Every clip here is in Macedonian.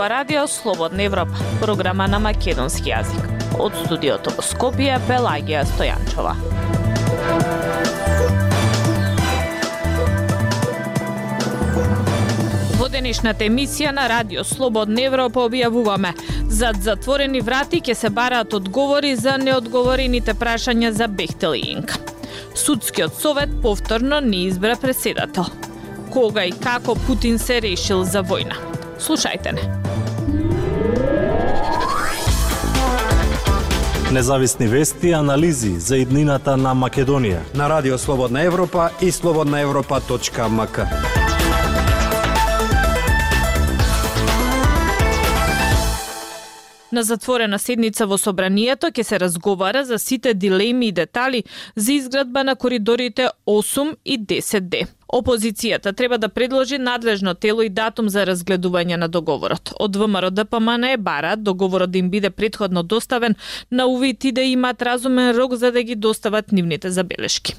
ова радио Слободна Европа, програма на македонски јазик. Од студиото во Скопје, Пелагија Стојанчова. Во денешната емисија на Радио Слободна Европа објавуваме Зад затворени врати ќе се бараат одговори за неодговорените прашања за Бехтел и Судскиот совет повторно не избра преседател. Кога и како Путин се решил за војна? Слушајте не. Независни вести и анализи за иднината на Македонија. На Радио Слободна Европа и слободнаевропа.мк. На затворена седница во Собранието ќе се разговара за сите дилеми и детали за изградба на коридорите 8 и 10D. Опозицијата треба да предложи надлежно тело и датум за разгледување на договорот. Од ВМРО ДПМН е бара договорот да им биде предходно доставен на увид и да имаат разумен рок за да ги достават нивните забелешки.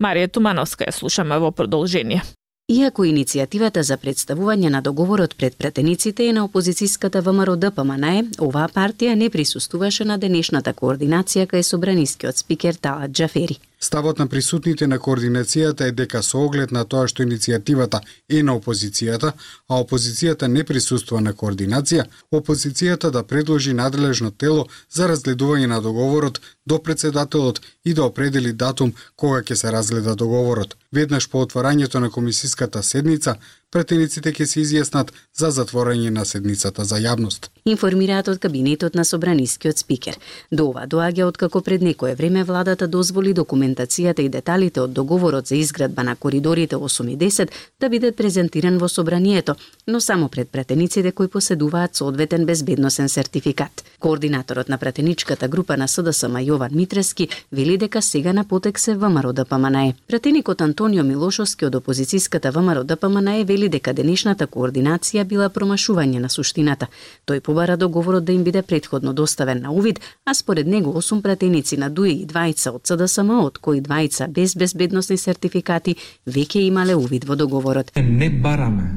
Марија Тумановска ја слушаме во продолжение. Иако иницијативата за представување на договорот пред пратениците е на опозицијската ВМРО ДПМН, оваа партија не присуствуваше на денешната координација кај собранискиот спикер Талат Џафери. Ставот на присутните на координацијата е дека со оглед на тоа што иницијативата е на опозицијата, а опозицијата не присуствува на координација, опозицијата да предложи надлежно тело за разгледување на договорот до председателот и да определи датум кога ќе се разгледа договорот. Веднаш по отворањето на комисиската седница, претениците ќе се изјаснат за затворање на седницата за јавност. Информираат од кабинетот на Собранискиот спикер. До ова доаѓа откако пред некое време владата дозволи документацијата и деталите од договорот за изградба на коридорите 8 и 10 да биде презентиран во Собранието, но само пред претениците кои поседуваат соодветен безбедносен сертификат. Координаторот на претеничката група на СДСМ Јован Митрески вели дека сега на потек се ВМРО ДПМН. Претеникот Антонио Милошовски од опозицијската ВМРО ДПМН вели дека денешната координација била промашување на суштината. Тој побара договорот да им биде предходно доставен на увид, а според него 8 пратеници на ДУИ и двајца од СДСМ, од кои двајца без безбедносни сертификати, веќе имале увид во договорот. Не бараме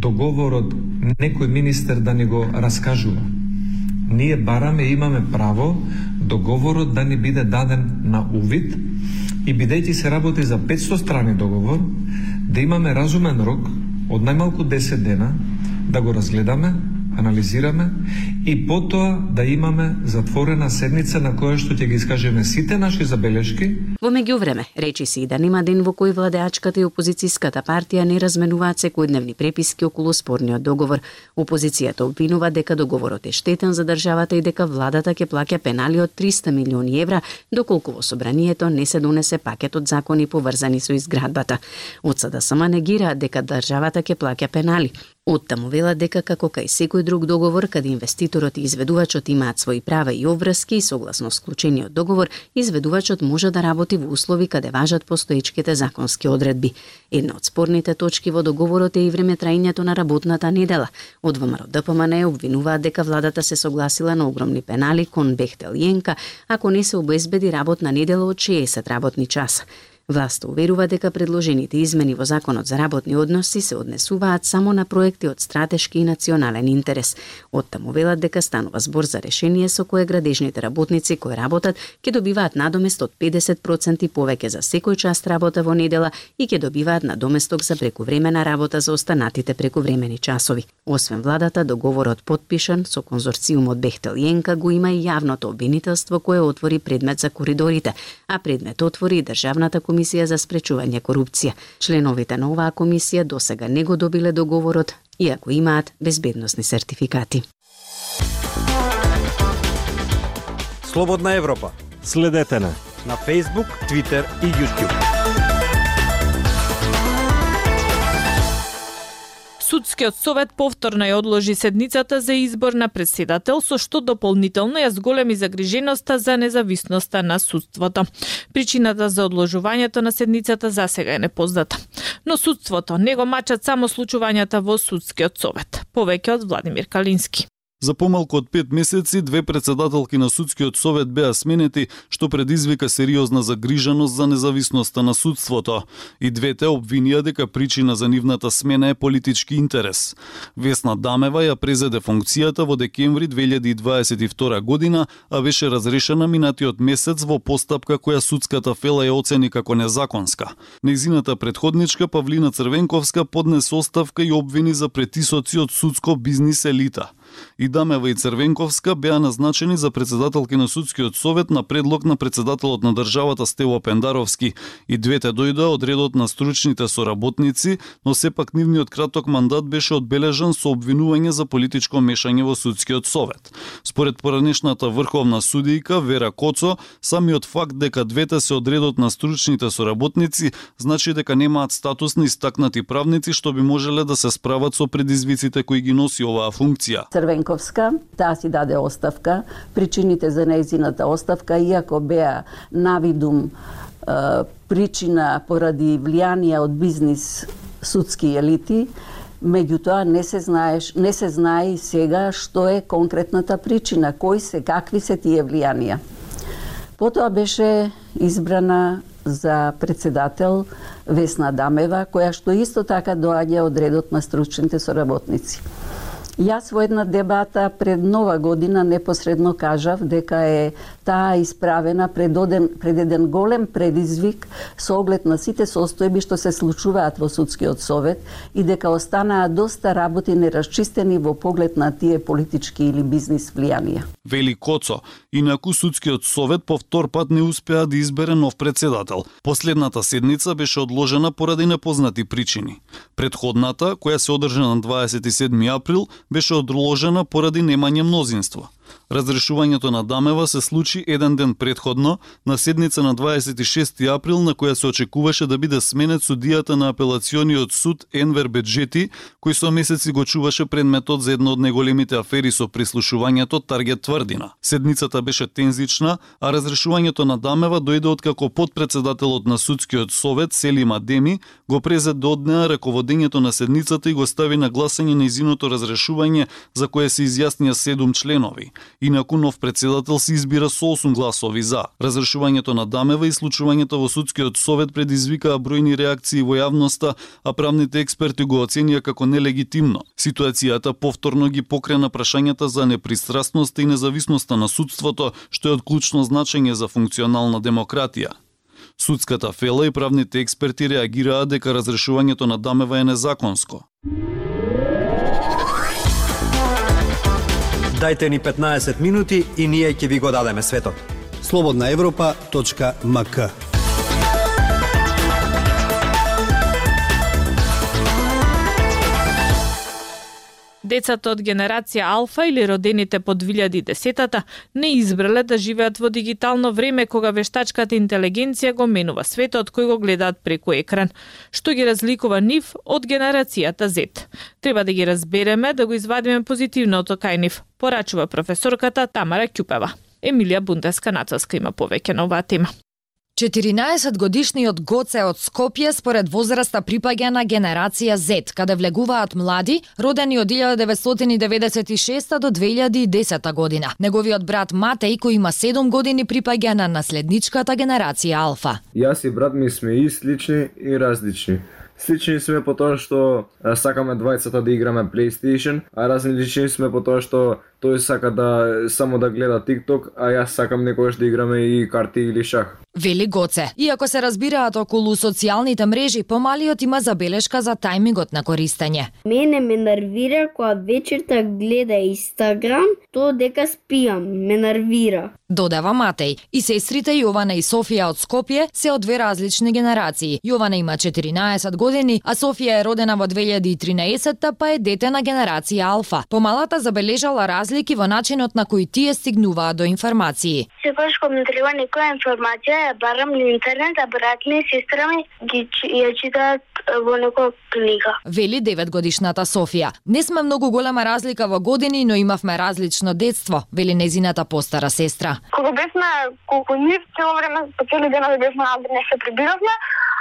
договорот некој министер да ни го раскажува. Ние бараме имаме право договорот да ни биде даден на увид и бидејќи се работи за 500 страни договор, да имаме разумен рок од најмалку 10 дена да го разгледаме, анализираме и потоа да имаме затворена седница на која што ќе ги искажеме сите наши забелешки. Во меѓувреме, речи се и да нема ден во кој владеачката и опозицијската партија не разменуваат секојдневни преписки околу спорниот договор. Опозицијата обвинува дека договорот е штетен за државата и дека владата ќе плаќа пенали од 300 милиони евра доколку во собранието не се донесе пакет од закони поврзани со изградбата. Од СДСМ негираат дека државата ќе плаќа пенали. Оттаму велат дека како кај секој друг договор каде инвеститорот и изведувачот имаат своји права и обврски согласно склучениот договор, изведувачот може да работи во услови каде важат постоечките законски одредби. Една од спорните точки во договорот е и време трајањето на работната недела. Од ВМРО ДПМН обвинуваат дека владата се согласила на огромни пенали кон Бехтел Јенка ако не се обезбеди работна недела од 60 работни часа. Власта уверува дека предложените измени во Законот за работни односи се однесуваат само на проекти од стратешки и национален интерес. Оттаму велат дека станува збор за решение со кое градежните работници кои работат ќе добиваат надомест од 50% повеќе за секој час работа во недела и ќе добиваат надоместок за прекувремена работа за останатите прекувремени часови. Освен владата, договорот подпишан со конзорциумот Бехтел Јенка го има и јавното обвинителство кое отвори предмет за коридорите, а предмет отвори и Државната комисија Комисија за спречување корупција. Членовите на оваа комисија досега не го добиле договорот, иако имаат безбедносни сертификати. Слободна Европа. Следете на на Facebook, Twitter и YouTube. Судскиот совет повторно ја одложи седницата за избор на председател, со што дополнително ја зголеми загриженоста за независноста на судството. Причината за одложувањето на седницата засега е непозната. Но судството не го мачат само случувањата во судскиот совет. Повеќе од Владимир Калински. За помалку од пет месеци, две председателки на судскиот совет беа сменети, што предизвика сериозна загриженост за независноста на судството. И двете обвинија дека причина за нивната смена е политички интерес. Весна Дамева ја презеде функцијата во декември 2022 година, а беше разрешена минатиот месец во постапка која судската фела ја оцени како незаконска. Незината предходничка Павлина Црвенковска поднесе оставка и обвини за претисоци од судско бизнис елита. И Дамева и Црвенковска беа назначени за председателки на судскиот совет на предлог на председателот на државата Стево Пендаровски. И двете дојдоа од редот на стручните соработници, но сепак нивниот краток мандат беше одбележан со обвинување за политичко мешање во судскиот совет. Според поранешната врховна судијка Вера Коцо, самиот факт дека двете се од редот на стручните соработници значи дека немаат статус на истакнати правници што би можеле да се справат со предизвиците кои ги носи оваа функција. Црвенковска, таа си даде оставка. Причините за нејзината оставка, иако беа навидум причина поради влијанија од бизнис судски елити, меѓутоа не се знаеш, не се знае и сега што е конкретната причина, кои се, какви се тие влијанија. Потоа беше избрана за председател Весна Дамева, која што исто така доаѓа од редот на стручните соработници. Јас во една дебата пред нова година непосредно кажав дека е таа исправена пред, оден, пред еден голем предизвик со оглед на сите состојби што се случуваат во судскиот совет и дека останаа доста работи нерасчистени во поглед на тие политички или бизнис влијанија. Вели Коцо, инаку судскиот совет по втор пат не успеа да избере нов председател. Последната седница беше одложена поради непознати причини. Предходната, која се одржа на 27 април, беше одложена поради немање мнозинство. Разрешувањето на Дамева се случи еден ден предходно, на седница на 26 април, на која се очекуваше да биде сменет судијата на апелациониот суд Енвер Беджети, кој со месеци го чуваше предметот за едно од најголемите афери со прислушувањето Таргет Тврдина. Седницата беше тензична, а разрешувањето на Дамева дојде откако подпредседателот на судскиот совет Селим Адеми го презе до да однеа раководењето на седницата и го стави на гласање на изиното разрешување за кое се изјаснија седум членови. Инаку нов председател се избира со 8 гласови за. Разрешувањето на Дамева и случувањето во судскиот совет предизвикаа бројни реакции во јавноста, а правните експерти го оценија како нелегитимно. Ситуацијата повторно ги покрена прашањата за непристрасноста и независноста на судството, што е од клучно значење за функционална демократија. Судската фела и правните експерти реагираа дека разрешувањето на Дамева е незаконско. Дајте ни 15 минути и ние ќе ви го дадеме светот. Слободна Европа.мк Децата од генерација Алфа или родените по 2010-та не избрале да живеат во дигитално време кога вештачката интелигенција го менува светот кој го гледаат преку екран, што ги разликува нив од генерацијата Z. Треба да ги разбереме, да го извадиме позитивното кај нив, порачува професорката Тамара Ќупева. Емилија Бундеска Нацелска има повеќе на оваа тема. 14 годишниот Гоце од Скопје според возраста припаѓа на генерација Z, каде влегуваат млади, родени од 1996 до 2010 година. Неговиот брат Матеј, кој има 7 години, припаѓа на наследничката генерација Алфа. Јас и брат ми сме и слични и различни. Слични сме по тоа што сакаме двајцата да играме PlayStation, а различни сме по тоа што тој сака да само да гледа TikTok, а јас сакам некогаш да играме и карти или шах. Вели Гоце. Иако се разбираат околу социјалните мрежи, помалиот има забелешка за тајмингот на користење. Мене ме нервира кога вечерта гледа Инстаграм, то дека спијам, ме нервира. Додава Матеј. И сестрите Јована и Софија од Скопје се од две различни генерации. Јована има 14 години, а Софија е родена во 2013 па е дете на генерација Алфа. Помалата забележала разлики во начинот на кој тие стигнуваат до информации. Секогаш кога ми треба некоја информација, ја барам на интернет, а брат ми и сестра ми ги ја читаат во некоја книга. Вели 9 годишната Софија. Не сме многу голема разлика во години, но имавме различно детство, вели незината постара сестра. Кога бевме колку нив, цело време по цели ден бевме не се прибиравме,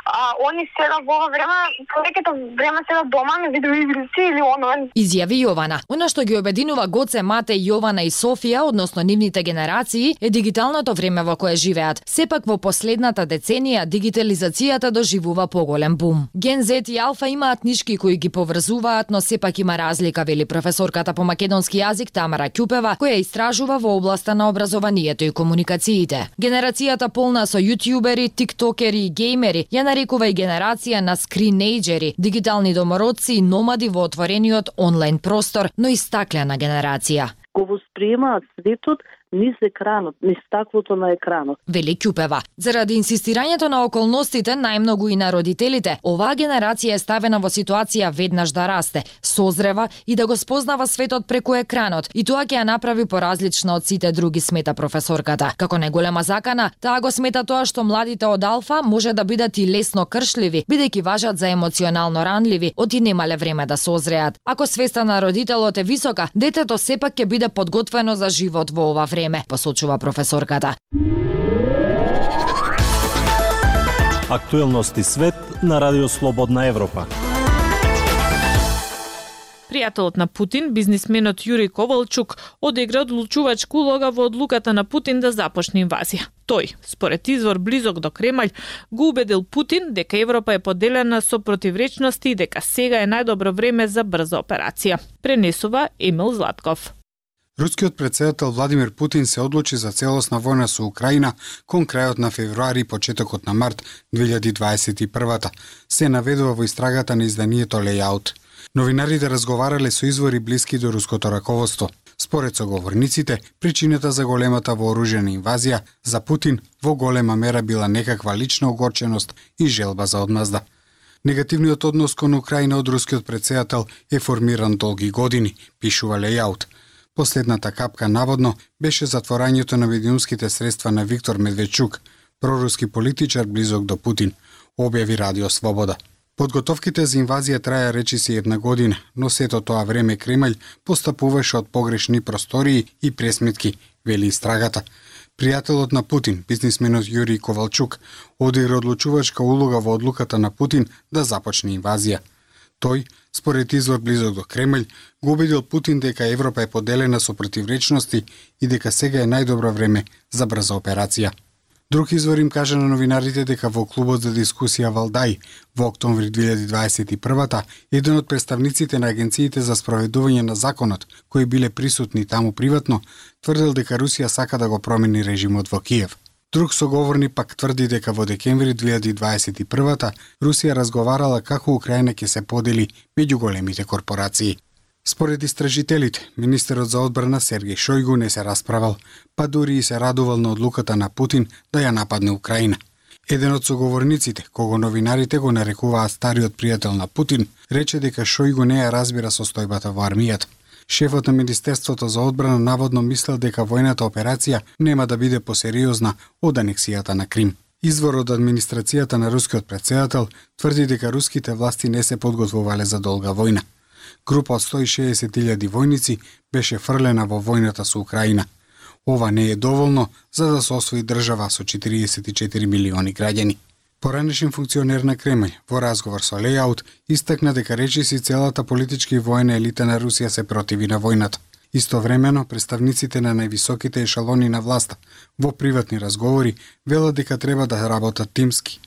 а они сега во ова време, повеќето време сега дома на видеоигрици или онлайн. Изјави Јована. Она што ги обединува Гоце, Мате, Јована и Софија, односно нивните генерации, е дигиталното време во кое живеат. Сепак во последната деценија дигитализацијата доживува поголем бум. Ген Z и Алфа имаат нишки кои ги поврзуваат, но сепак има разлика, вели професорката по македонски јазик Тамара Ќупева, која истражува во областа на образованието и комуникациите. Генерацијата полна со јутјубери, тиктокери и геймери ја нарекува и генерација на скринејџери, дигитални домородци и номади во отворениот онлайн простор, но и стаклена генерација. Го восприемаат светот низ екранот, низ стаклото на екранот. Вели Ќупева. Заради инсистирањето на околностите, најмногу и на родителите, оваа генерација е ставена во ситуација веднаш да расте, созрева и да го спознава светот преку екранот, и тоа ќе ја направи поразлична од сите други смета професорката. Како неголема закана, таа го смета тоа што младите од алфа може да бидат и лесно кршливи, бидејќи важат за емоционално ранливи, оти немале време да созреат. Ако свеста на родителот е висока, детето сепак ќе биде подготвено за живот во ова време време, посочува професорката. Актуелности свет на Радио Слободна Европа. Пријателот на Путин, бизнисменот Јури Ковалчук, одигра одлучувачка улога во одлуката на Путин да започне инвазија. Тој, според извор близок до Кремљ, го убедил Путин дека Европа е поделена со противречности и дека сега е најдобро време за брза операција. Пренесува Емил Златков. Рускиот председател Владимир Путин се одлучи за целосна војна со Украина кон крајот на февруари и почетокот на март 2021 се наведува во истрагата на изданието Layout. Новинарите разговарале со извори блиски до руското раководство. Според соговорниците, причината за големата вооружена инвазија за Путин во голема мера била некаква лична огорченост и желба за одмазда. Негативниот однос кон Украина од рускиот председател е формиран долги години, пишува Лејаут. – Последната капка наводно беше затворањето на медиумските средства на Виктор Медведчук, проруски политичар близок до Путин, објави Радио Слобода. Подготовките за инвазија траја речиси една година, но сето тоа време Кремљ постапуваше од погрешни простории и пресметки, вели истрагата. Пријателот на Путин, бизнисменот Јури Ковалчук, одигра одлучувачка улога во одлуката на Путин да започне инвазија. Тој, според извор близок до Кремљ, го убедил Путин дека Европа е поделена со противречности и дека сега е најдобро време за брза операција. Друг извор им кажа на новинарите дека во клубот за дискусија Валдај во октомври 2021-та, еден од представниците на агенциите за спроведување на законот, кои биле присутни таму приватно, тврдел дека Русија сака да го промени режимот во Киев. Друг соговорни пак тврди дека во декември 2021 Русија разговарала како Украина ќе се подели меѓу големите корпорации. Според истражителите, министерот за одбрана Сергеј Шојгу не се расправал, па дури и се радувал на одлуката на Путин да ја нападне Украина. Еден од соговорниците, кого новинарите го нарекуваат стариот пријател на Путин, рече дека Шојгу не ја разбира состојбата во армијата. Шефот на Министерството за одбрана наводно мислел дека војната операција нема да биде посериозна од анексијата на Крим. Извор од администрацијата на рускиот председател тврди дека руските власти не се подготвувале за долга војна. Група од 160.000 војници беше фрлена во војната со Украина. Ова не е доволно за да се освои држава со 44 милиони граѓани. Поранешен функционер на Кремљ во разговор со Лејаут истакна дека речиси целата политички и војна елита на Русија се противи на војната. Истовремено, представниците на највисоките ешалони на власта во приватни разговори велат дека треба да работат тимски.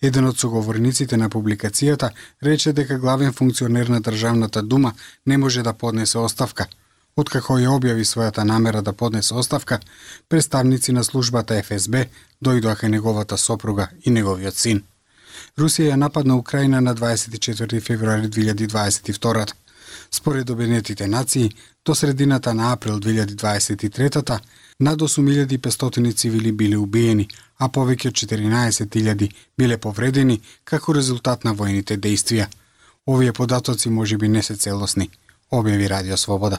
Еден од соговорниците на публикацијата рече дека главен функционер на Државната дума не може да поднесе оставка – Откако ја објави својата намера да поднесе оставка, представници на службата ФСБ дојдоаха неговата сопруга и неговиот син. Русија ја нападна Украина на 24 февруари 2022 Според Обединетите нации, до средината на април 2023 над 8500 цивили биле убиени, а повеќе од 14.000 биле повредени како резултат на војните действија. Овие податоци можеби не се целосни, објави Радио Слобода.